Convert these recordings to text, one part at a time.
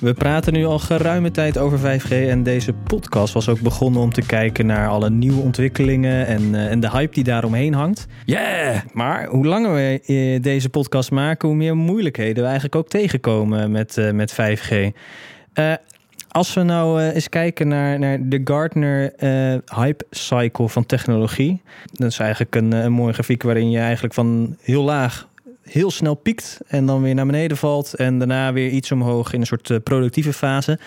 We praten nu al geruime tijd over 5G en deze podcast was ook begonnen om te kijken naar alle nieuwe ontwikkelingen en, uh, en de hype die daaromheen hangt. Yeah! Maar hoe langer we uh, deze podcast maken, hoe meer moeilijkheden we eigenlijk ook tegenkomen met, uh, met 5G. als we nou eens kijken naar, naar de Gartner hype cycle van technologie. Dat is eigenlijk een, een mooie grafiek waarin je eigenlijk van heel laag heel snel piekt en dan weer naar beneden valt en daarna weer iets omhoog in een soort uh, productieve fase.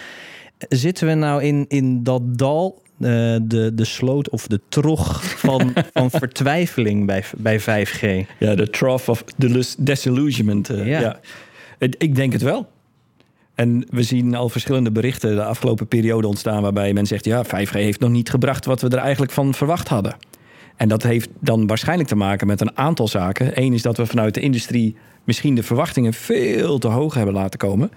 Zitten we nou in, in dat dal, uh, de, de sloot of de trog van, van vertwijfeling bij, bij 5G? Ja, de trough of disillusionment. Uh, ja. ja. Ik denk het wel. En we zien al verschillende berichten de afgelopen periode ontstaan waarbij men zegt: ja, 5G heeft nog niet gebracht wat we er eigenlijk van verwacht hadden. En dat heeft dan waarschijnlijk te maken met een aantal zaken. Eén is dat we vanuit de industrie misschien de verwachtingen veel te hoog hebben laten komen.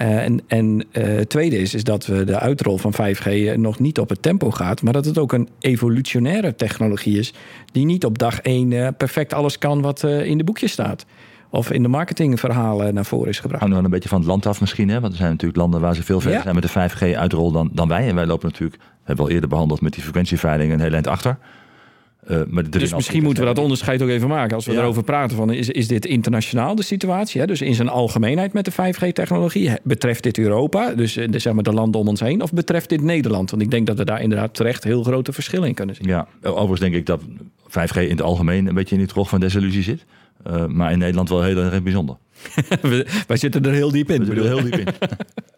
Uh, en en uh, tweede is, is dat we de uitrol van 5G nog niet op het tempo gaat, maar dat het ook een evolutionaire technologie is, die niet op dag één uh, perfect alles kan wat in de boekjes staat. Of in de marketingverhalen naar voren is gebracht. Hangt wel een beetje van het land af misschien. Hè? Want er zijn natuurlijk landen waar ze veel verder ja. zijn met de 5G-uitrol dan, dan wij. En wij lopen natuurlijk, hebben we al eerder behandeld met die frequentieveiling, een heel eind achter. Uh, maar dus misschien moeten we dat onderscheid ook even maken. Als we ja. erover praten, van, is, is dit internationaal de situatie? Hè? Dus in zijn algemeenheid met de 5G-technologie. Betreft dit Europa, dus de, zeg maar de landen om ons heen? Of betreft dit Nederland? Want ik denk dat we daar inderdaad terecht heel grote verschillen in kunnen zien. Ja, overigens denk ik dat 5G in het algemeen een beetje in die trog van desillusie zit. Uh, maar in Nederland wel heel erg bijzonder. Wij zitten er heel diep in. We zitten er heel diep in.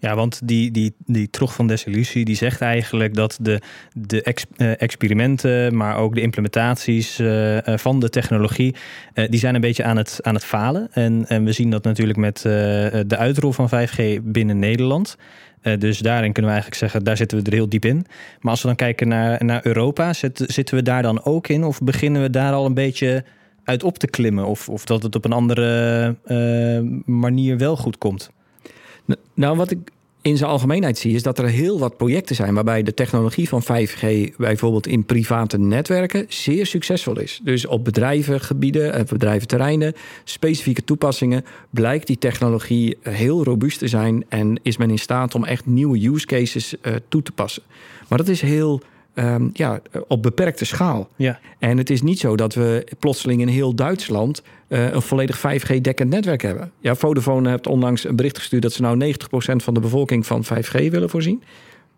Ja, want die, die, die trog van desillusie die zegt eigenlijk dat de, de ex, uh, experimenten, maar ook de implementaties uh, uh, van de technologie, die zijn een beetje aan het, aan het falen. En, en we zien dat natuurlijk met de uitrol van 5G binnen Nederland. dus daarin kunnen we eigenlijk zeggen, daar zitten we er heel diep in. Maar als we dan kijken naar, naar Europa, zit, zitten we daar dan ook in? Of beginnen we daar al een beetje uit op te klimmen? Of, of dat het op een andere manier wel goed komt? Nou, wat ik in zijn algemeenheid zie, is dat er heel wat projecten zijn waarbij de technologie van 5G bijvoorbeeld in private netwerken zeer succesvol is. Dus op bedrijvengebieden, bedrijventerreinen, specifieke toepassingen, blijkt die technologie heel robuust te zijn en is men in staat om echt nieuwe use cases uh, toe te passen. Maar dat is heel um, ja, op beperkte schaal. Ja. En het is niet zo dat we plotseling in heel Duitsland uh, een volledig 5G-dekkend netwerk hebben. Ja, Vodafone heeft onlangs een bericht gestuurd dat ze nou 90% van de bevolking van 5G willen voorzien.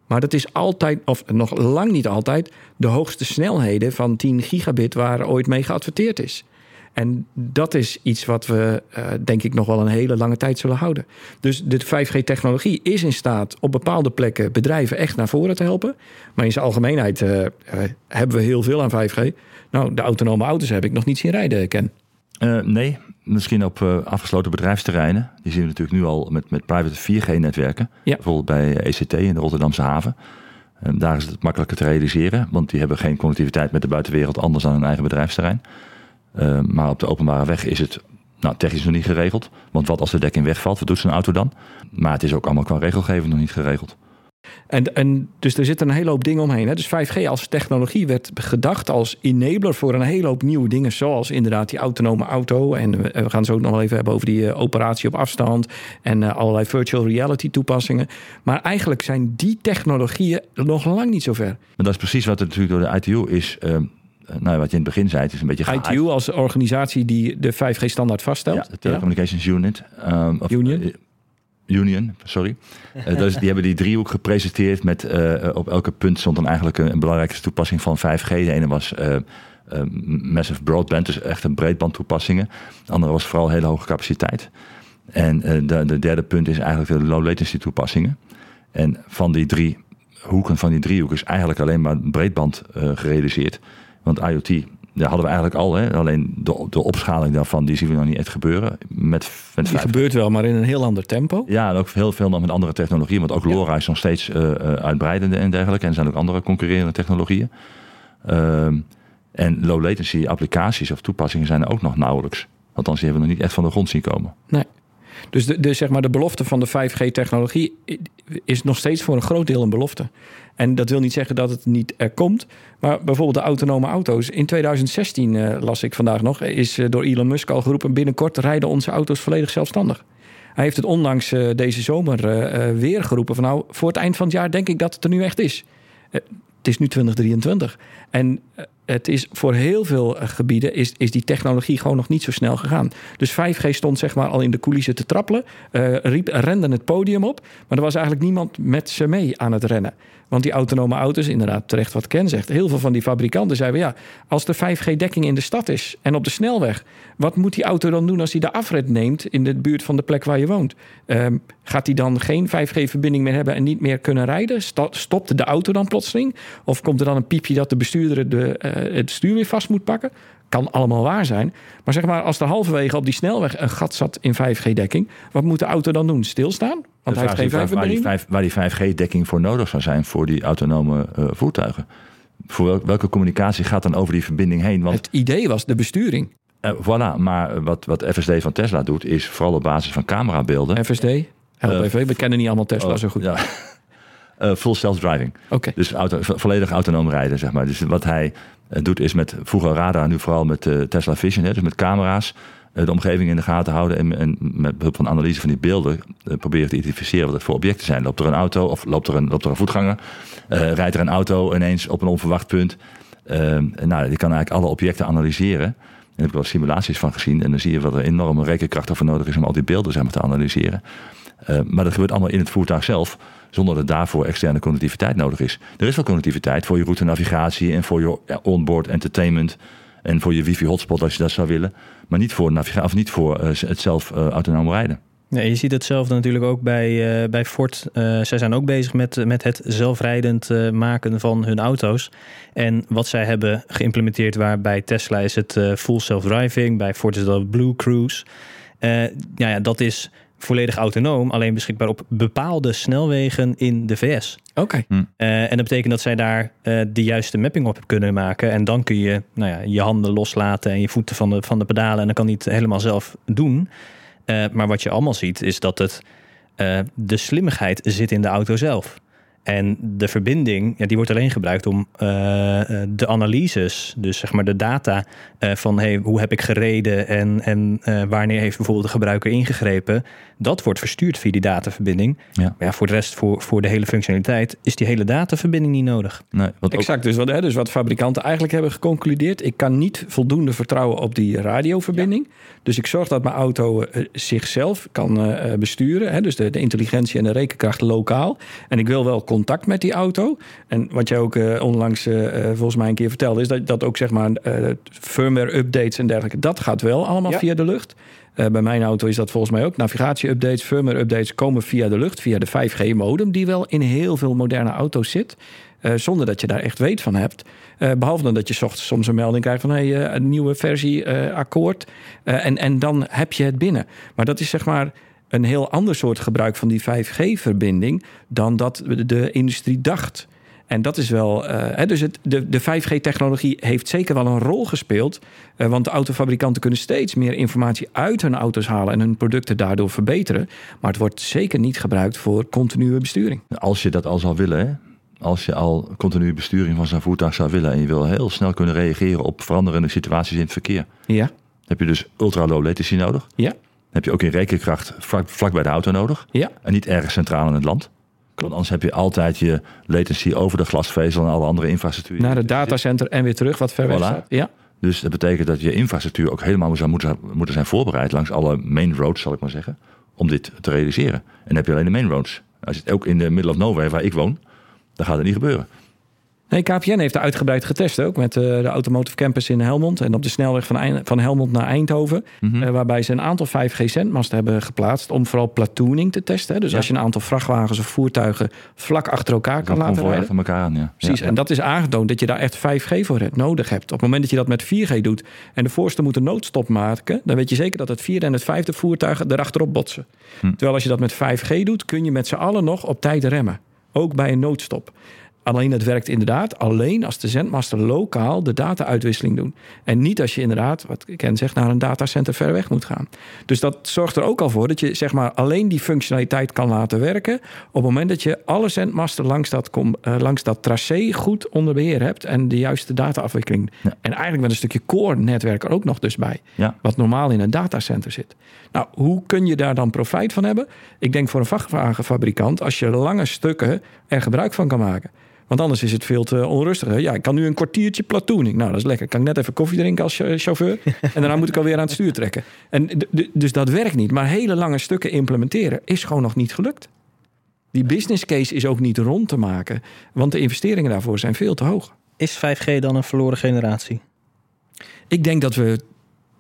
Maar dat is altijd, of nog lang niet altijd, de hoogste snelheden van 10 gigabit waar ooit mee geadverteerd is. En dat is iets wat we, uh, denk ik, nog wel een hele lange tijd zullen houden. Dus de 5G-technologie is in staat op bepaalde plekken bedrijven echt naar voren te helpen. Maar in zijn algemeenheid uh, uh, hebben we heel veel aan 5G. Nou, de autonome auto's heb ik nog niet zien rijden, Ken. nee, misschien op afgesloten bedrijfsterreinen. Die zien we natuurlijk nu al met, met private 4G-netwerken. Ja. Bijvoorbeeld bij ECT in de Rotterdamse haven. daar is het makkelijker te realiseren, want die hebben geen connectiviteit met de buitenwereld anders dan hun eigen bedrijfsterrein. Uh, maar op de openbare weg is het nou, technisch nog niet geregeld. Want wat als de dekking wegvalt, wat doet zo'n auto dan? Maar het is ook allemaal qua regelgeving nog niet geregeld. En, en dus er zitten een hele hoop dingen omheen. Hè? Dus 5G als technologie werd gedacht als enabler voor een hele hoop nieuwe dingen. Zoals inderdaad die autonome auto. En we, we gaan zo ook nog wel even hebben over die uh, operatie op afstand. En uh, allerlei virtual reality toepassingen. Maar eigenlijk zijn die technologieën nog lang niet zo ver. Maar dat is precies wat er natuurlijk door de ITU is uh, nou, wat je in het begin zei, het is een beetje... ITU als organisatie die de 5G-standaard vaststelt. Ja, de Telecommunications ja. Unit. Um, of, Union. Uh, Union, sorry. uh, dus die hebben die driehoek gepresenteerd met uh, op elke punt stond dan eigenlijk een, een belangrijke toepassing van 5G. De ene was massive broadband, dus echt een breedband toepassingen. De andere was vooral hele hoge capaciteit. En de, de derde punt is eigenlijk de low latency toepassingen. En van die drie hoeken van die driehoek is eigenlijk alleen maar breedband gerealiseerd. Want IoT, daar hadden we eigenlijk al. Hè? Alleen de, de opschaling daarvan, die zien we nog niet echt gebeuren. Met, met die gebeurt wel, maar in een heel ander tempo. Ja, en ook heel veel nog met andere technologieën. Want ook LoRa is nog steeds uh, uitbreidende en dergelijke. En er zijn ook andere concurrerende technologieën. Uh, En low latency applicaties of toepassingen zijn er ook nog nauwelijks. Althans, die hebben we nog niet echt van de grond zien komen. Nee. Dus de, zeg maar de belofte van de 5G-technologie is nog steeds voor een groot deel een belofte. En dat wil niet zeggen dat het niet er komt. Maar bijvoorbeeld de autonome auto's. In 2016 uh, las ik vandaag nog, is uh, door Elon Musk al geroepen: binnenkort rijden onze auto's volledig zelfstandig. Hij heeft het onlangs uh, deze zomer weer geroepen van nou, voor het eind van het jaar denk ik dat het er nu echt is. het is nu 2023. En het is voor heel veel gebieden is, is die technologie gewoon nog niet zo snel gegaan. Dus 5G stond zeg maar al in de coulissen te trappelen, uh, riep, rende het podium op, maar er was eigenlijk niemand met ze mee aan het rennen. Want die autonome auto's, inderdaad terecht wat Ken zegt, heel veel van die fabrikanten zeiden ja, als de 5G-dekking in de stad is en op de snelweg, wat moet die auto dan doen als hij de afrit neemt in de buurt van de plek waar je woont? Um, gaat hij dan geen 5G-verbinding meer hebben en niet meer kunnen rijden? Stopt de auto dan plotseling? Of komt er dan een piepje dat de bestuurder de, uh, het stuur weer vast moet pakken? Kan allemaal waar zijn. Maar zeg maar, als er halverwege op die snelweg een gat zat in 5G-dekking, wat moet de auto dan doen? Stilstaan? Want hij heeft geen 5 waar, die, waar die 5G-dekking voor nodig zou zijn voor die autonome uh, voertuigen. Voor welke communicatie gaat dan over die verbinding heen? Want, het idee was de besturing. Uh, voilà, maar wat, wat FSD van Tesla doet, is vooral op basis van camerabeelden. FSD? Help even, we kennen niet allemaal Tesla oh, zo goed. Ja. Uh, full self-driving. Okay. Dus auto, volledig autonoom rijden, zeg maar. Dus wat hij doet is met vroeger radar, nu vooral met uh, Tesla Vision, hè, dus met camera's, de omgeving in de gaten houden en, met behulp van analyse van die beelden proberen te identificeren wat het voor objecten zijn. Loopt er een auto of loopt er een, loopt er een voetganger? rijdt er een auto ineens op een onverwacht punt? nou, die kan eigenlijk alle objecten analyseren. En daar heb ik wel simulaties van gezien. En dan zie je wat er enorme rekenkracht voor nodig is om al die beelden te analyseren. Uh, maar dat gebeurt allemaal in het voertuig zelf, zonder dat daarvoor externe connectiviteit nodig is. Er is wel connectiviteit voor je route navigatie en voor je onboard entertainment en voor je wifi hotspot als je dat zou willen, maar niet voor, navigatie, of niet voor uh, het zelf uh, autonoom rijden. Ja, je ziet hetzelfde natuurlijk ook bij, uh, bij Ford. Uh, zij zijn ook bezig met, met het zelfrijdend maken van hun auto's. En wat zij hebben geïmplementeerd, waar bij Tesla is het full self-driving, bij Ford is dat Blue Cruise. ja, ja, dat is volledig autonoom, alleen beschikbaar op bepaalde snelwegen in de VS. Oké. Okay. Hm. Uh, en dat betekent dat zij daar uh, de juiste mapping op kunnen maken. En dan kun je nou ja, je handen loslaten en je voeten van de, van de pedalen. En dan kan hij het helemaal zelf doen. Uh, maar wat je allemaal ziet, is dat het, de slimmigheid zit in de auto zelf. En de verbinding, ja, die wordt alleen gebruikt om uh, de analyses, dus zeg maar de data uh, van hey, hoe heb ik gereden en, en uh, wanneer heeft bijvoorbeeld de gebruiker ingegrepen, dat wordt verstuurd via die dataverbinding. Ja. Maar ja, voor de rest, voor, voor de hele functionaliteit, is die hele dataverbinding niet nodig. Nee, wat exact. Ook... Dus, wat, hè, dus wat fabrikanten eigenlijk hebben geconcludeerd, ik kan niet voldoende vertrouwen op die radioverbinding. Ja. Dus ik zorg dat mijn auto zichzelf kan besturen. Hè, dus de, de intelligentie en de rekenkracht lokaal. En ik wil wel contact met die auto. En wat jij ook uh, onlangs uh, volgens mij een keer vertelde, is dat, dat ook zeg maar firmware updates en dergelijke, dat gaat wel allemaal ja. via de lucht. bij mijn auto is dat volgens mij ook. Navigatie-updates, firmware-updates komen via de lucht, via de 5G-modem, die wel in heel veel moderne auto's zit. zonder dat je daar echt weet van hebt. behalve dan dat je ochtends soms een melding krijgt van hey, een nieuwe versie akkoord. en, en dan heb je het binnen. Maar dat is zeg maar een heel ander soort gebruik van die 5G-verbinding dan dat de industrie dacht. En dat is wel. Uh, hè, dus het, de, de 5G-technologie heeft zeker wel een rol gespeeld. Uh, want de autofabrikanten kunnen steeds meer informatie uit hun auto's halen en hun producten daardoor verbeteren. Maar het wordt zeker niet gebruikt voor continue besturing. Als je dat al zou willen, hè? als je al continue besturing van zo'n voertuig zou willen en je wil heel snel kunnen reageren op veranderende situaties in het verkeer. Ja. Heb je dus ultra low latency nodig? Ja heb je ook in rekenkracht vlak, vlak bij de auto nodig. Ja. En niet ergens centraal in het land. Want anders heb je altijd je latency over de glasvezel en alle andere infrastructuur. Naar het datacenter en weer terug, wat ver weg Voilà. staat. Ja. Dus dat betekent dat je infrastructuur ook helemaal zou moeten, moeten zijn voorbereid langs alle main roads, zal ik maar zeggen, om dit te realiseren. En dan heb je alleen de main roads. Als je het ook in de middle of nowhere, waar ik woon, dan gaat het niet gebeuren. Nee, KPN heeft er uitgebreid getest ook met uh, de Automotive Campus in Helmond en op de snelweg van, Eind van Helmond naar Eindhoven. Mhm. Mm -hmm. uh, waarbij ze een aantal 5G-zendmasten hebben geplaatst om vooral platooning te testen. Dus Ja. als je een aantal vrachtwagens of voertuigen vlak achter elkaar kan laten rijden. van elkaar aan, ja. Precies, Ja, en dat is aangetoond dat je daar echt 5G voor hebt, nodig hebt. Op het moment dat je dat met 4G doet en de voorste moet een noodstop maken, dan weet je zeker dat het vierde en het vijfde voertuig erachterop botsen. Hm. Terwijl als je dat met 5G doet, kun je met z'n allen nog op tijd remmen. Ook bij een noodstop. Alleen het werkt inderdaad alleen als de zendmaster lokaal de data-uitwisseling doet. En niet als je inderdaad, wat Ken zegt, naar een datacenter ver weg moet gaan. Dus dat zorgt er ook al voor dat je zeg maar alleen die functionaliteit kan laten werken. op het moment dat je alle zendmasten langs dat, uh, langs dat tracé goed onder beheer hebt. en de juiste dataafwikkeling. Ja. En eigenlijk met een stukje core-netwerk er ook nog dus bij. Ja. Wat normaal in een datacenter zit. Nou, hoe kun je daar dan profijt van hebben? Ik denk voor een vrachtwagenfabrikant, als je lange stukken er gebruik van kan maken. Want anders is het veel te onrustig. Ja, ik kan nu een kwartiertje platooning. Nou, dat is lekker. Kan ik net even koffie drinken als eh, chauffeur. En daarna moet ik alweer aan het stuur trekken. En dus dat werkt niet. Maar hele lange stukken implementeren is gewoon nog niet gelukt. Die business case is ook niet rond te maken. Want de investeringen daarvoor zijn veel te hoog. Is 5G dan een verloren generatie? Ik denk dat we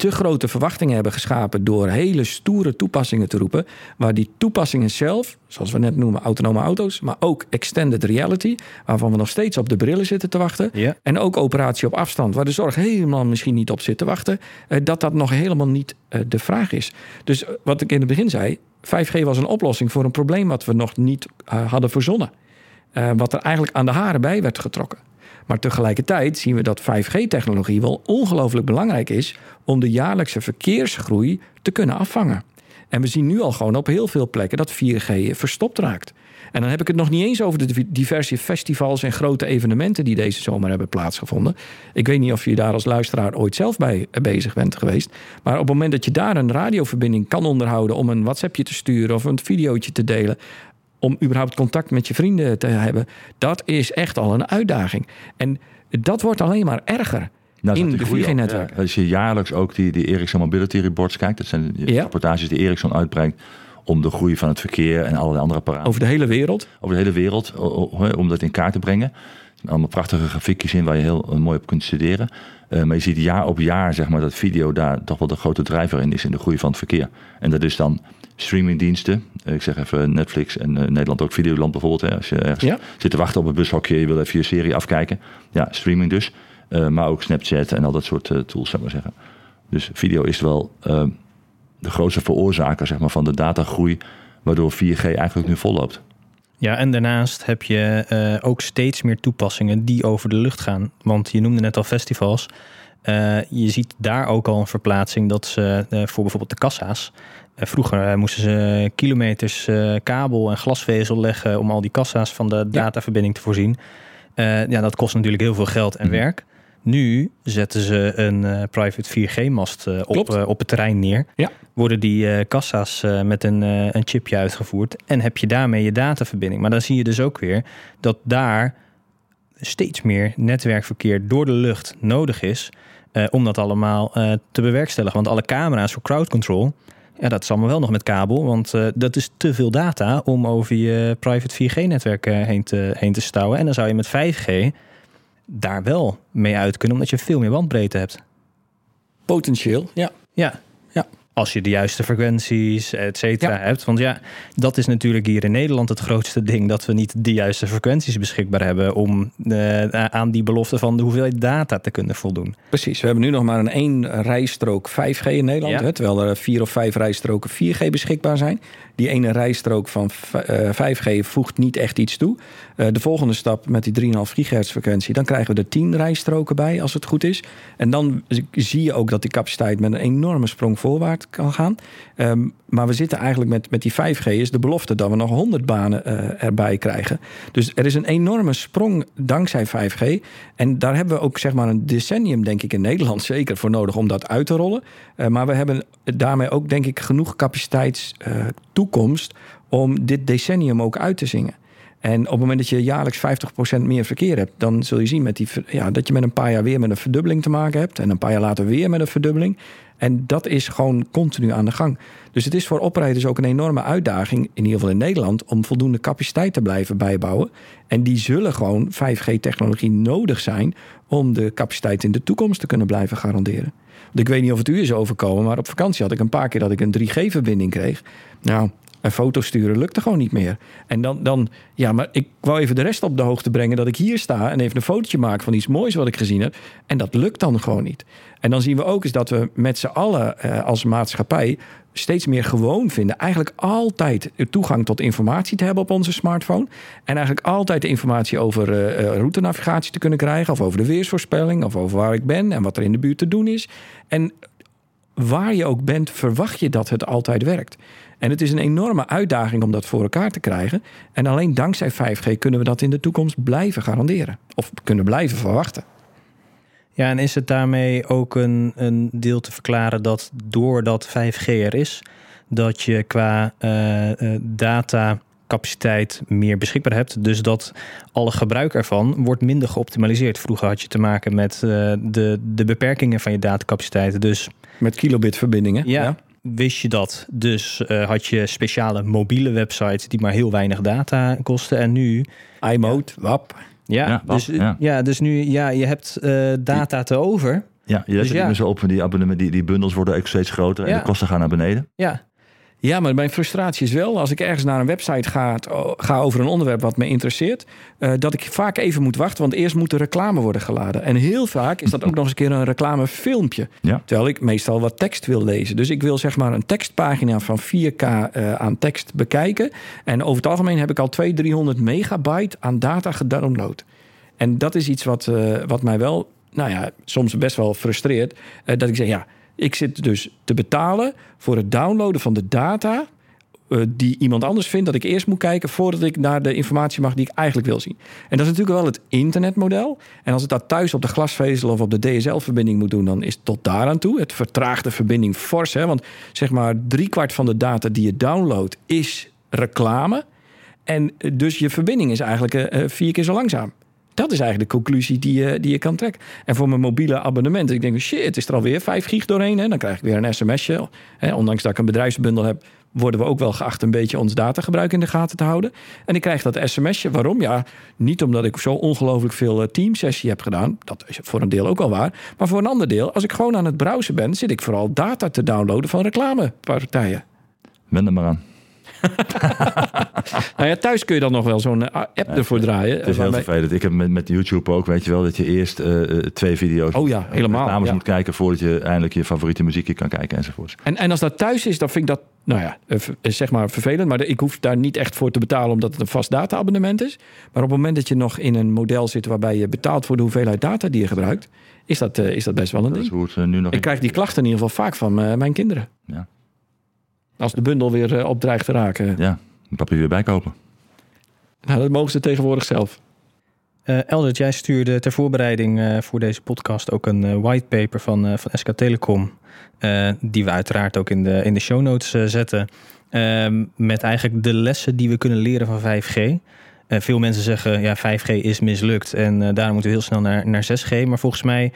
te grote verwachtingen hebben geschapen door hele stoere toepassingen te roepen. Waar die toepassingen zelf, zoals we net noemen, autonome auto's, maar ook extended reality, waarvan we nog steeds op de brillen zitten te wachten. Ja. En ook operatie op afstand, waar de zorg helemaal misschien niet op zit te wachten, eh, dat dat nog helemaal niet eh, de vraag is. Dus eh, wat ik in het begin zei, 5G was een oplossing voor een probleem wat we nog niet hadden verzonnen. Wat er eigenlijk aan de haren bij werd getrokken. Maar tegelijkertijd zien we dat 5G-technologie wel ongelooflijk belangrijk is om de jaarlijkse verkeersgroei te kunnen afvangen. En we zien nu al gewoon op heel veel plekken dat 4G verstopt raakt. En dan heb ik het nog niet eens over de diverse festivals en grote evenementen die deze zomer hebben plaatsgevonden. Ik weet niet of je daar als luisteraar ooit zelf bij bezig bent geweest. Maar op het moment dat je daar een radioverbinding kan onderhouden om een WhatsAppje te sturen of een videootje te delen, om überhaupt contact met je vrienden te hebben, dat is echt al een uitdaging. En dat wordt alleen maar erger. Nou, in de groei al. 4G-netwerken. Ja, als je jaarlijks ook die, die Ericsson Mobility Reports kijkt, dat zijn de Ja. rapportages die Ericsson uitbrengt om de groei van het verkeer en allerlei andere apparaten Over de hele wereld. over de hele wereld, om dat in kaart te brengen. Er zijn allemaal prachtige grafiekjes in waar je heel eh, mooi op kunt studeren. Eh, maar je ziet jaar op jaar zeg maar, dat video daar toch wel de grote drijver in is in de groei van het verkeer. En dat is dan streamingdiensten. Eh, ik zeg even Netflix en eh, Nederland ook Videoland bijvoorbeeld. Hè. Als je ergens Ja. zit te wachten op een bushokje, je wil even je serie afkijken. Ja, streaming dus. Eh, maar ook Snapchat en al dat soort tools, zou ik maar zeggen. Dus video is wel eh, de grootste veroorzaker zeg maar, van de datagroei, waardoor 4G eigenlijk nu volloopt. Ja, en daarnaast heb je ook steeds meer toepassingen die over de lucht gaan. Want je noemde net al festivals. Eh, je ziet daar ook al een verplaatsing dat ze eh, voor bijvoorbeeld de kassa's. eh, vroeger moesten ze kilometers kabel en glasvezel leggen om al die kassa's van de dataverbinding te voorzien. Ja, dat kost natuurlijk heel veel geld en Mhm. werk. Nu zetten ze een private 4G-mast op, op het terrein neer. Ja. Worden die kassa's met een, een chipje uitgevoerd. En heb je daarmee je dataverbinding. Maar dan zie je dus ook weer dat daar steeds meer netwerkverkeer door de lucht nodig is. Eh, om dat allemaal eh, te bewerkstelligen. Want alle camera's voor crowd control. Ja, dat is allemaal wel nog met kabel. Want eh, dat is te veel data om over je private 4G-netwerk eh, heen, te, heen te stouwen. En dan zou je met 5G daar wel mee uit kunnen, omdat je veel meer bandbreedte hebt. Potentieel, ja. Ja. Als je de juiste frequenties, et cetera, Ja. hebt. Want ja, dat is natuurlijk hier in Nederland het grootste ding. Dat we niet de juiste frequenties beschikbaar hebben om eh, aan die belofte van de hoeveelheid data te kunnen voldoen. Precies. We hebben nu nog maar een één rijstrook 5G in Nederland. Ja. Hè, terwijl er vier of vijf rijstroken 4G beschikbaar zijn. Die ene rijstrook van v- eh, 5G voegt niet echt iets toe. Eh, de volgende stap met die 3,5 gigahertz frequentie... dan krijgen we er 10 rijstroken bij, als het goed is. En dan zie je ook dat die capaciteit met een enorme sprong voorwaarts kan gaan. Ehm, maar we zitten eigenlijk met, met die 5G... is de belofte dat we nog 100 banen eh, erbij krijgen. Dus er is een enorme sprong dankzij 5G. En daar hebben we ook zeg maar een decennium, denk ik, in Nederland zeker voor nodig om dat uit te rollen. Maar we hebben daarmee ook, denk ik, genoeg om dit decennium ook uit te zingen. En op het moment dat je jaarlijks 50% meer verkeer hebt, dan zul je zien met die, ja, dat je met een paar jaar weer met een verdubbeling te maken hebt. En een paar jaar later weer met een verdubbeling. En dat is gewoon continu aan de gang. Dus het is voor oprijders ook een enorme uitdaging, in ieder geval in Nederland, om voldoende capaciteit te blijven bijbouwen. En die zullen gewoon 5G-technologie nodig zijn om de capaciteit in de toekomst te kunnen blijven garanderen. Want ik weet niet of het u is overkomen, maar op vakantie had ik een paar keer dat ik een 3G-verbinding kreeg. Nou, Een foto sturen lukte gewoon niet meer. En dan, dan, ja, maar ik wou even de rest op de hoogte brengen dat ik hier sta en even een fotootje maak van iets moois wat ik gezien heb. En dat lukt dan gewoon niet. En dan zien we ook eens dat we met z'n allen uh, als maatschappij steeds meer gewoon vinden. Eigenlijk altijd toegang tot informatie te hebben op onze smartphone. En eigenlijk altijd de informatie over uh, routenavigatie te kunnen krijgen. Of over de weersvoorspelling. Of over waar ik ben en wat er in de buurt te doen is. En waar je ook bent, verwacht je dat het altijd werkt. En het is een enorme uitdaging om dat voor elkaar te krijgen. En alleen dankzij 5G kunnen we dat in de toekomst blijven garanderen. Of kunnen blijven verwachten. Ja, en is het daarmee ook een, een deel te verklaren dat doordat 5G er is, dat je qua uh, datacapaciteit meer beschikbaar hebt. Dus dat alle gebruik ervan wordt minder geoptimaliseerd. Vroeger had je te maken met uh, de, de beperkingen van je datacapaciteit. Dus met kilobitverbindingen. Ja, ja. Wist je dat? Dus uh, had je speciale mobiele websites die maar heel weinig data kosten. En nu. iMode, ja. WAP. Ja, ja, dus, ja. ja, dus nu, ja, je hebt uh, data te over. Ja, je let dus ja. zo op, die, abonnementen, die, die bundels worden ook steeds groter en de kosten gaan naar beneden. Ja, ja, maar mijn frustratie is wel, als ik ergens naar een website ga, ga over een onderwerp wat me interesseert, uh, dat ik vaak even moet wachten, want eerst moet de reclame worden geladen. En heel vaak is dat ook nog eens een keer een reclamefilmpje. Ja. Terwijl ik meestal wat tekst wil lezen. Dus ik wil zeg maar een tekstpagina van 4K uh, aan tekst bekijken. En over het algemeen heb ik al 200, 300 megabyte aan data gedownload. En dat is iets wat, uh, wat mij wel, nou ja, soms best wel frustreert. dat ik zeg, ja ik zit dus te betalen voor het downloaden van de data uh, die iemand anders vindt dat ik eerst moet kijken voordat ik naar de informatie mag die ik eigenlijk wil zien. En dat is natuurlijk wel het internetmodel. En als ik dat thuis op de glasvezel of op de DSL-verbinding moet doen, dan is het tot daaraan toe. Het vertraagt de verbinding fors. Hè? Want zeg maar driekwart van de data die je downloadt is reclame. En dus je verbinding is eigenlijk uh, vier keer zo langzaam. Dat is eigenlijk de conclusie die je, die je kan trekken. En voor mijn mobiele abonnement, ik denk, shit, is er alweer 5 gig doorheen? Hè? Dan krijg ik weer een sms'je. Hè? Ondanks dat ik een bedrijfsbundel heb, worden we ook wel geacht een beetje ons datagebruik in de gaten te houden. En ik krijg dat sms'je. Waarom? Ja, niet omdat ik zo ongelooflijk veel teamsessie heb gedaan. Dat is voor een deel ook al waar. Maar voor een ander deel, als ik gewoon aan het browsen ben, zit ik vooral data te downloaden van reclamepartijen. Wend er maar aan. nou ja, thuis kun je dan nog wel zo'n eh, app ervoor draaien. Het is heel vervelend. Ik heb met, met YouTube ook, weet je wel, dat je eerst uh, twee video's oh ja, helemaal, namens ja. moet kijken voordat je eindelijk je favoriete muziekje kan kijken enzovoorts. En, en als dat thuis is, dan vind ik dat, nou ja, zeg maar vervelend. Maar ik hoef daar niet echt voor te betalen omdat het een vast data-abonnement is. Maar op het moment dat je nog in een model zit waarbij je betaalt voor de hoeveelheid data die je gebruikt, is dat, uh, is dat best wel een dat ding. Is hoe het, nu nog ik krijg die klachten in ieder geval vaak van mijn kinderen. Ja. Als de bundel weer uh, op dreigt te raken. Ja, papier weer bijkopen. Nou, dat mogen ze tegenwoordig zelf. Uh, Eldert, jij stuurde ter voorbereiding uh, voor deze podcast ook een uh, whitepaper van, van SK Telecom. die we uiteraard ook in de, in de show notes zetten. Ehm, met eigenlijk de lessen die we kunnen leren van 5G. veel mensen zeggen ja, 5G is mislukt en daarom moeten we heel snel naar, naar 6G. Maar volgens mij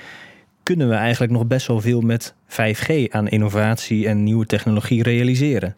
kunnen we eigenlijk nog best wel veel met 5G aan innovatie en nieuwe technologie realiseren.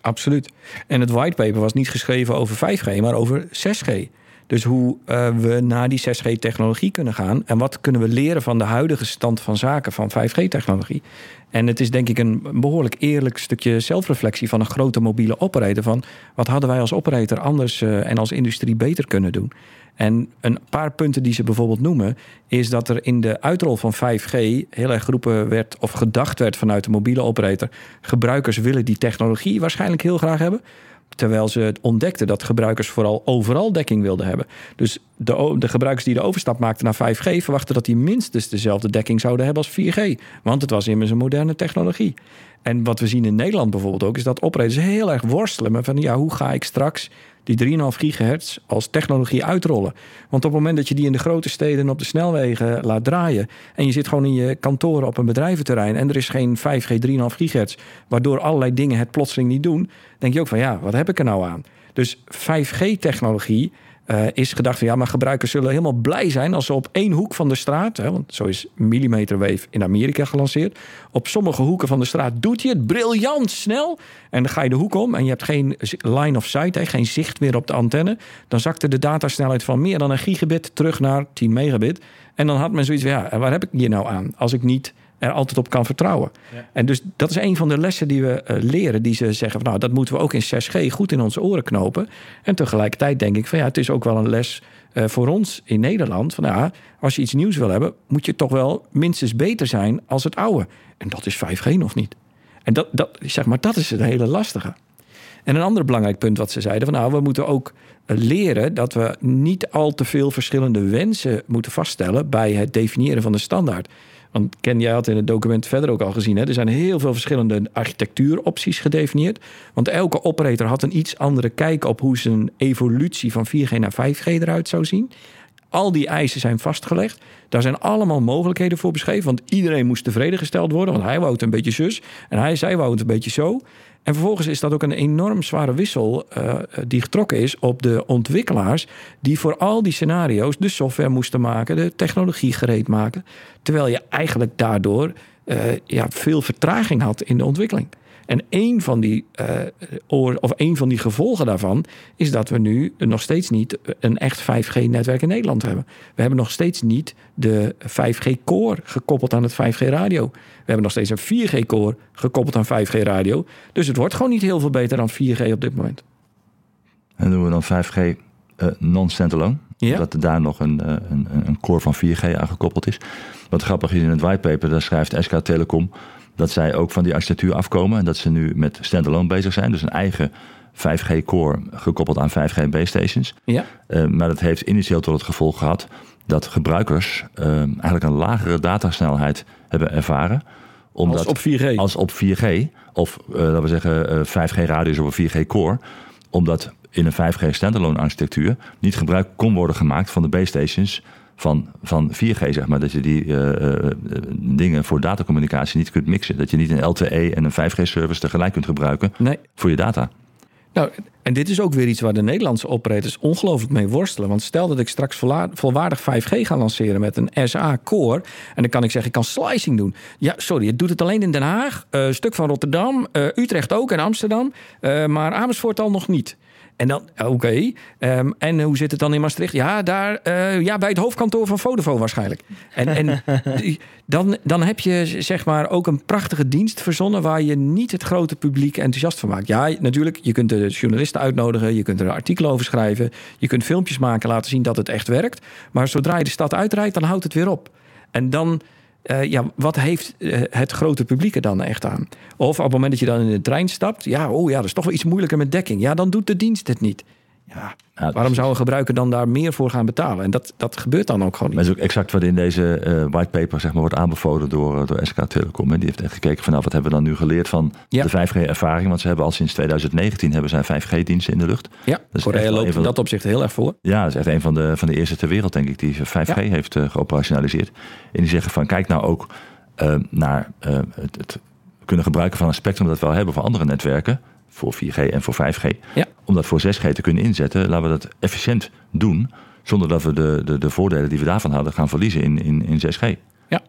Absoluut. En het whitepaper was niet geschreven over 5G, maar over 6G. Dus hoe uh, we naar die 6G-technologie kunnen gaan. En wat kunnen we leren van de huidige stand van zaken van 5G-technologie. En het is denk ik een behoorlijk eerlijk stukje zelfreflectie van een grote mobiele operator. Van wat hadden wij als operator anders uh, en als industrie beter kunnen doen. En een paar punten die ze bijvoorbeeld noemen, is dat er in de uitrol van 5G heel erg geroepen werd of gedacht werd vanuit de mobiele operator. Gebruikers willen die technologie waarschijnlijk heel graag hebben. Terwijl ze ontdekten dat gebruikers vooral overal dekking wilden hebben. Dus de, de gebruikers die de overstap maakten naar 5G verwachten dat die minstens dezelfde dekking zouden hebben als 4G. Want het was immers een moderne technologie. En wat we zien in Nederland bijvoorbeeld ook, is dat operators heel erg worstelen met van ja, hoe ga ik straks die 3,5 gigahertz als technologie uitrollen. Want op het moment dat je die in de grote steden op de snelwegen laat draaien en je zit gewoon in je kantoren op een bedrijventerrein en er is geen 5G 3,5 gigahertz, waardoor allerlei dingen het plotseling niet doen, denk je ook van ja, wat heb ik er nou aan? Dus 5G-technologie uh, is gedacht van ja, maar gebruikers zullen helemaal blij zijn als ze op één hoek van de straat, hè, want zo is millimeter wave in Amerika gelanceerd, op sommige hoeken van de straat doet hij het briljant snel. En dan ga je de hoek om en je hebt geen line of sight, hè, geen zicht meer op de antenne. Dan zakte de datasnelheid van meer dan een gigabit terug naar 10 megabit. En dan had men zoiets van ja, waar heb ik hier nou aan? Als ik niet er altijd op kan vertrouwen. En dus dat is een van de lessen die we eh, leren. Die ze zeggen, van, nou, dat moeten we ook in 6G goed in onze oren knopen. En tegelijkertijd denk ik van ja, het is ook wel een les eh, voor ons in Nederland. Van ja, als je iets nieuws wil hebben, moet je toch wel minstens beter zijn als het oude. En dat is 5G nog niet. En dat, dat, zeg maar, dat is het hele lastige. En een ander belangrijk punt wat ze zeiden: van nou, we moeten ook eh, leren dat we niet al te veel verschillende wensen moeten vaststellen bij het definiëren van de standaard. Want Ken, jij had in het document verder ook al gezien, hè, er zijn heel veel verschillende architectuuropties gedefinieerd. Want elke operator had een iets andere kijk op hoe zijn evolutie van 4G naar 5G eruit zou zien. Al die eisen zijn vastgelegd. Daar zijn allemaal mogelijkheden voor beschreven. Want iedereen moest tevreden gesteld worden. Want hij wou het een beetje zus. En hij, zij wou het een beetje zo. En vervolgens is dat ook een enorm zware wissel uh, die getrokken is op de ontwikkelaars. Die voor al die scenario's de software moesten maken, de technologie gereed maken. Terwijl je eigenlijk daardoor uh, ja, veel vertraging had in de ontwikkeling. En een van die, uh, of een van die gevolgen daarvan is dat we nu nog steeds niet een echt 5G-netwerk in Nederland hebben. We hebben nog steeds niet de 5G-core gekoppeld aan het 5G-radio. We hebben nog steeds een 4G-core gekoppeld aan 5G-radio. Dus het wordt gewoon niet heel veel beter dan 4G op dit moment. En doen we dan 5G uh, non-standalone? Ja. Dat er daar nog een, een, een core van 4G aan gekoppeld is. Wat grappig is in het whitepaper, daar schrijft SK Telecom dat zij ook van die architectuur afkomen. En dat ze nu met standalone bezig zijn. Dus een eigen 5G core gekoppeld aan 5G base stations. Ja. Uh, maar dat heeft initieel tot het gevolg gehad dat gebruikers uh, eigenlijk een lagere datasnelheid hebben ervaren. Omdat, als op 4G? Als op 4G. Of uh, laten we zeggen 5G radius of een 4G core. Omdat in een 5G standalone architectuur niet gebruik kon worden gemaakt van de base stations van, van 4G, zeg maar. Dat je die uh, uh, dingen voor datacommunicatie niet kunt mixen. Dat je niet een LTE en een 5G-service tegelijk kunt gebruiken nee. voor je data. Nou, en dit is ook weer iets waar de Nederlandse operators ongelooflijk mee worstelen. Want stel dat ik straks volwaardig 5G ga lanceren met een SA-core. En dan kan ik zeggen, ik kan slicing doen. Ja, sorry, het doet het alleen in Den Haag. Een stuk van Rotterdam, Utrecht ook en Amsterdam. maar Amersfoort al nog niet. En dan, oké. Okay. Um, en hoe zit het dan in Maastricht? Ja, daar, uh, ja bij het hoofdkantoor van Vodafone waarschijnlijk. En, en dan, dan heb je zeg maar ook een prachtige dienst verzonnen... waar je niet het grote publiek enthousiast van maakt. Ja, natuurlijk, je kunt de journalisten uitnodigen... je kunt er artikelen over schrijven... je kunt filmpjes maken, laten zien dat het echt werkt. Maar zodra je de stad uitrijdt, dan houdt het weer op. En dan uh, ja, wat heeft uh, het grote publiek er dan echt aan? Of op het moment dat je dan in de trein stapt, ja, oh ja, dat is toch wel iets moeilijker met dekking. Ja, dan doet de dienst het niet. Ja, ja waarom zou een gebruiker dan daar meer voor gaan betalen? En dat, dat gebeurt dan ook gewoon niet. Maar dat is ook exact wat in deze uh, whitepaper zeg maar, wordt aanbevolen door, door SK Telecom. En die heeft echt gekeken van nou, wat hebben we dan nu geleerd van ja. de 5G-ervaring? Want ze hebben al sinds 2019 hebben zij 5G-diensten in de lucht. Ja, dus Korea loopt in dat opzicht heel erg voor. Ja, dat is echt een van de, van de eerste ter wereld, denk ik, die 5G ja. heeft uh, geoperationaliseerd. En die zeggen van kijk nou ook uh, naar het, het kunnen gebruiken van een spectrum dat we wel hebben voor andere netwerken voor 4G en voor 5G. Ja. Om dat voor 6G te kunnen inzetten, laten we dat efficiënt doen. Zonder dat we de, de, de voordelen die we daarvan hadden gaan verliezen in, in, in 6G. Ja.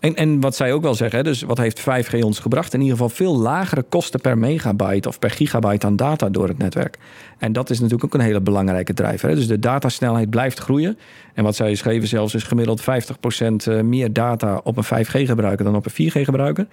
En, en wat zij ook wel zeggen, dus wat heeft 5G ons gebracht? In ieder geval veel lagere kosten per megabyte of per gigabyte aan data door het netwerk. En dat is natuurlijk ook een hele belangrijke drijver. Dus de datasnelheid blijft groeien. En wat zij schreven zelfs is gemiddeld 50% meer data op een 5G gebruiker dan op een 4G gebruiker.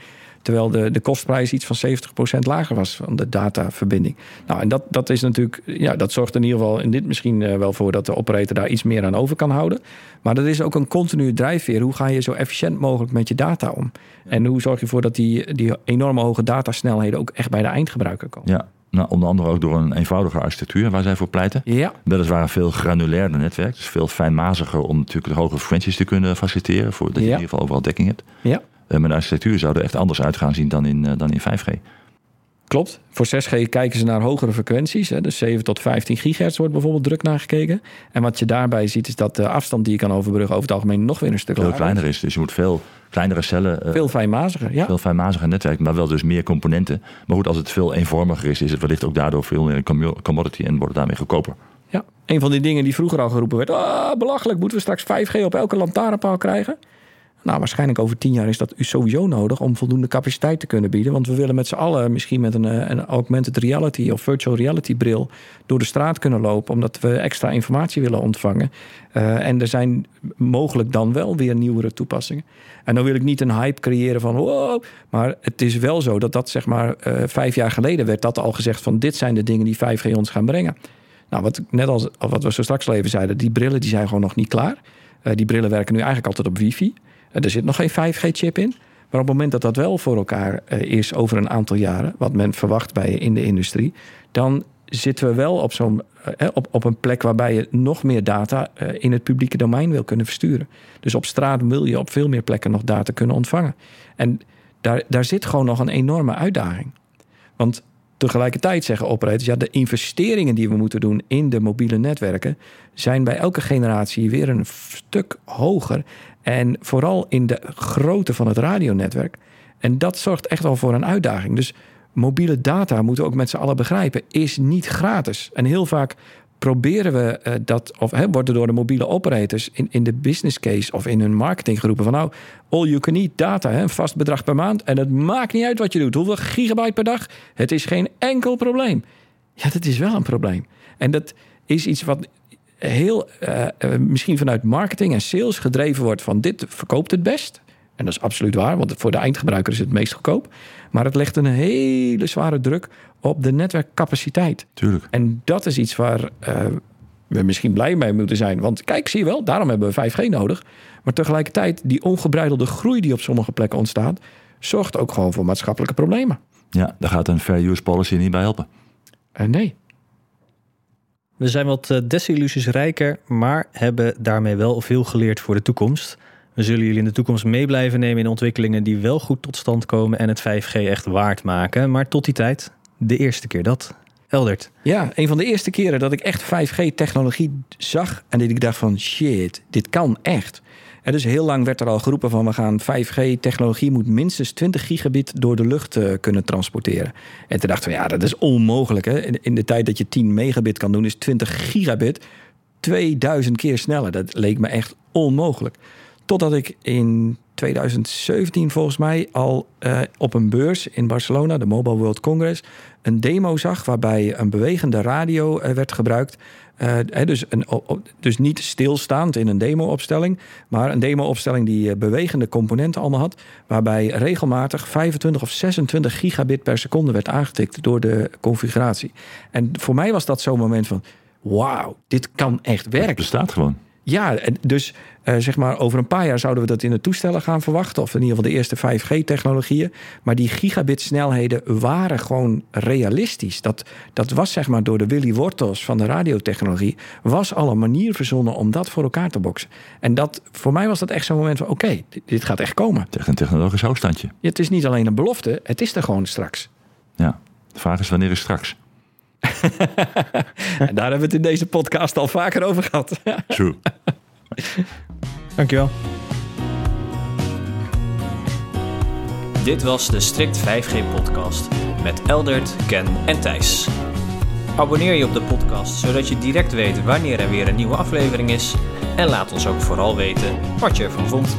Terwijl de, de kostprijs iets van 70% lager was van de dataverbinding. Nou, en dat, dat is natuurlijk, ja, dat zorgt in ieder geval in dit misschien uh, wel voor dat de operator daar iets meer aan over kan houden. Maar dat is ook een continue drijfveer. Hoe ga je zo efficiënt mogelijk met je data om? En hoe zorg je ervoor dat die, die enorme hoge datasnelheden ook echt bij de eindgebruiker komen? Ja. Nou, onder andere ook door een eenvoudige architectuur waar zij voor pleiten. Ja. Weliswaar een veel granulairder netwerk. Dus veel fijnmaziger om natuurlijk de hoge frequenties te kunnen faciliteren. Voordat je in ieder geval overal dekking hebt. Ja. Maar de architectuur zou er echt anders uit gaan zien dan in, uh, dan in 5G. Klopt. Voor 6G kijken ze naar hogere frequenties. Hè. Dus 7 tot 15 gigahertz wordt bijvoorbeeld druk naar gekeken. En wat je daarbij ziet is dat de afstand die je kan overbruggen over het algemeen nog weer een stuk veel kleiner is. Dus je moet veel kleinere cellen. Uh, veel fijnmaziger, ja. Veel fijnmaziger netwerk, maar wel dus meer componenten. Maar goed, als het veel eenvormiger is, is het wellicht ook daardoor veel meer een commodity en wordt het daarmee goedkoper. Ja, een van die dingen die vroeger al geroepen werd. Ah, belachelijk, moeten we straks 5G op elke lantaarnpaal krijgen? Nou, waarschijnlijk over tien jaar is dat sowieso nodig om voldoende capaciteit te kunnen bieden. Want we willen met z'n allen misschien met een, eh, een augmented reality of virtual reality bril door de straat kunnen lopen, omdat we extra informatie willen ontvangen. Uh, en er zijn mogelijk dan wel weer nieuwere toepassingen. En dan wil ik niet een hype creëren van wow, maar het is wel zo dat dat zeg maar uh, vijf jaar geleden werd dat al gezegd van dit zijn de dingen die 5G ons gaan brengen. Nou, wat, net als wat we zo straks al even zeiden, die brillen die zijn gewoon nog niet klaar. Die brillen werken nu eigenlijk altijd op wifi. Er zit nog geen 5G-chip in. Maar op het moment dat dat wel voor elkaar is over een aantal jaren, wat men verwacht bij in de industrie, dan zitten we wel op, zo'n, eh, op, op een plek waarbij je nog meer data eh, in het publieke domein wil kunnen versturen. Dus op straat wil je op veel meer plekken nog data kunnen ontvangen. En daar, daar zit gewoon nog een enorme uitdaging. Want tegelijkertijd zeggen operators, ja, de investeringen die we moeten doen in de mobiele netwerken zijn bij elke generatie weer een stuk hoger. En vooral in de grootte van het radionetwerk. En dat zorgt echt wel voor een uitdaging. Dus mobiele data, moeten we ook met z'n allen begrijpen, is niet gratis. En heel vaak proberen we uh, dat, of hè, worden door de mobiele operators in, in de business case of in hun marketing geroepen van nou, all you can eat data, hè, een vast bedrag per maand. En het maakt niet uit wat je doet, hoeveel gigabyte per dag. Het is geen enkel probleem. Ja, dat is wel een probleem. En dat is iets wat heel uh, uh, misschien vanuit marketing en sales gedreven wordt van dit verkoopt het best. En dat is absoluut waar, want voor de eindgebruiker is het meest goedkoop. Maar het legt een hele zware druk op de netwerkcapaciteit. Tuurlijk. En dat is iets waar uh, we misschien blij mee moeten zijn. Want kijk, zie je wel, daarom hebben we 5G nodig. Maar tegelijkertijd, die ongebreidelde groei die op sommige plekken ontstaat, zorgt ook gewoon voor maatschappelijke problemen. Ja, daar gaat een fair use policy niet bij helpen. Uh, nee. We zijn wat uh, desillusies rijker, maar hebben daarmee wel veel geleerd voor de toekomst. We zullen jullie in de toekomst mee blijven nemen in ontwikkelingen die wel goed tot stand komen en het 5G echt waard maken. Maar tot die tijd, de eerste keer dat. Eldert. Ja, een van de eerste keren dat ik echt 5G-technologie zag en dat ik dacht van shit, dit kan echt. En dus heel lang werd er al geroepen van we gaan 5G-technologie moet minstens 20 gigabit door de lucht uh, kunnen transporteren. En toen dachten we ja, dat is onmogelijk. Hè? In, de tijd dat je 10 megabit kan doen is 20 gigabit 2000 keer sneller. Dat leek me echt onmogelijk. Totdat ik in 2017 volgens mij al uh, op een beurs in Barcelona, de Mobile World Congress, een demo zag waarbij een bewegende radio uh, werd gebruikt. Uh, dus, een, dus niet stilstaand in een demo-opstelling, maar een demo-opstelling die bewegende componenten allemaal had, waarbij regelmatig 25 of 26 gigabit per seconde werd aangetikt door de configuratie. En voor mij was dat zo'n moment van: wauw, dit kan echt werken. Het bestaat gewoon. Ja, dus uh, zeg maar over een paar jaar zouden we dat in de toestellen gaan verwachten. Of in ieder geval de eerste 5G-technologieën. Maar die gigabit-snelheden waren gewoon realistisch. Dat, dat was zeg maar door de Willy Wortels van de radiotechnologie. was al een manier verzonnen om dat voor elkaar te boksen. En dat, voor mij was dat echt zo'n moment van: oké, okay, dit, dit, gaat echt komen. Echt een technologisch hoogstandje. Ja, het is niet alleen een belofte, het is er gewoon straks. Ja, de vraag is wanneer is straks? en daar hebben we het in deze podcast al vaker over gehad. True. Dankjewel. Dit was de Strict 5G podcast met Eldert, Ken en Thijs. Abonneer je op de podcast zodat je direct weet wanneer er weer een nieuwe aflevering is. En laat ons ook vooral weten wat je ervan vond.